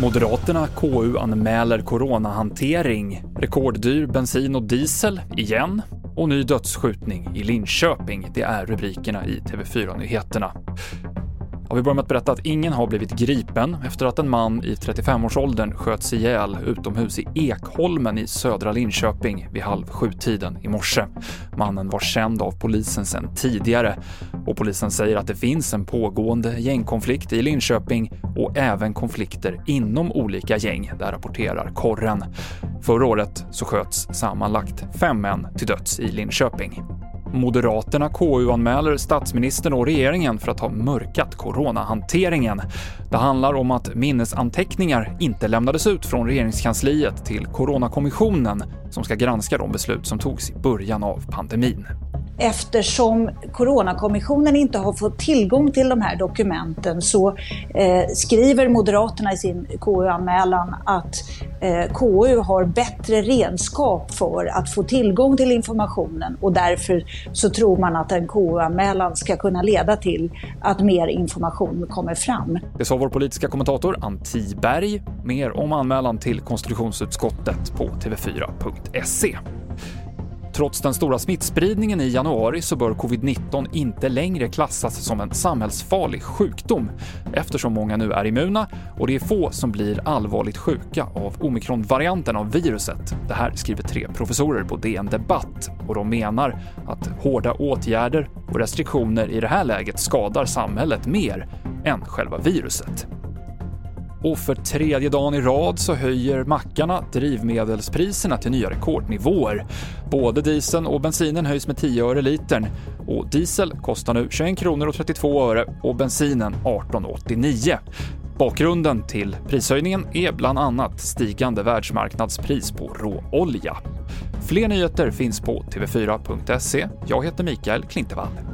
Moderaterna KU-anmäler coronahantering, rekorddyr bensin och diesel igen och ny dödsskjutning i Linköping. Det är rubrikerna i TV4-nyheterna. Ja, vi börjar med att berätta att ingen har blivit gripen efter att en man i 35-årsåldern sköts ihjäl utomhus i Ekholmen i södra Linköping vid halv sju-tiden i morse. Mannen var känd av polisen sedan tidigare och polisen säger att det finns en pågående gängkonflikt i Linköping och även konflikter inom olika gäng, där rapporterar Korren. Förra året så sköts sammanlagt fem män till döds i Linköping. Moderaterna KU-anmäler statsministern och regeringen för att ha mörkat coronahanteringen. Det handlar om att minnesanteckningar inte lämnades ut från regeringskansliet till Coronakommissionen som ska granska de beslut som togs i början av pandemin eftersom Coronakommissionen inte har fått tillgång till de här dokumenten så eh, skriver Moderaterna i sin KU-anmälan att eh, KU har bättre redskap för att få tillgång till informationen och därför så tror man att en KU-anmälan ska kunna leda till att mer information kommer fram. Det sa vår politiska kommentator Ann Tiberg. Mer om anmälan till konstitutionsutskottet på tv4.se. Trots den stora smittspridningen i januari så bör covid-19 inte längre klassas som en samhällsfarlig sjukdom eftersom många nu är immuna och det är få som blir allvarligt sjuka av omikronvarianten av viruset. Det här skriver tre professorer på DN Debatt och de menar att hårda åtgärder och restriktioner i det här läget skadar samhället mer än själva viruset. Och för tredje dagen i rad så höjer mackarna drivmedelspriserna till nya rekordnivåer. Både dieseln och bensinen höjs med 10 öre litern och diesel kostar nu 21 kronor och 32 öre och bensinen 18,89. Bakgrunden till prishöjningen är bland annat stigande världsmarknadspris på råolja. Fler nyheter finns på tv4.se. Jag heter Mikael Klintevall.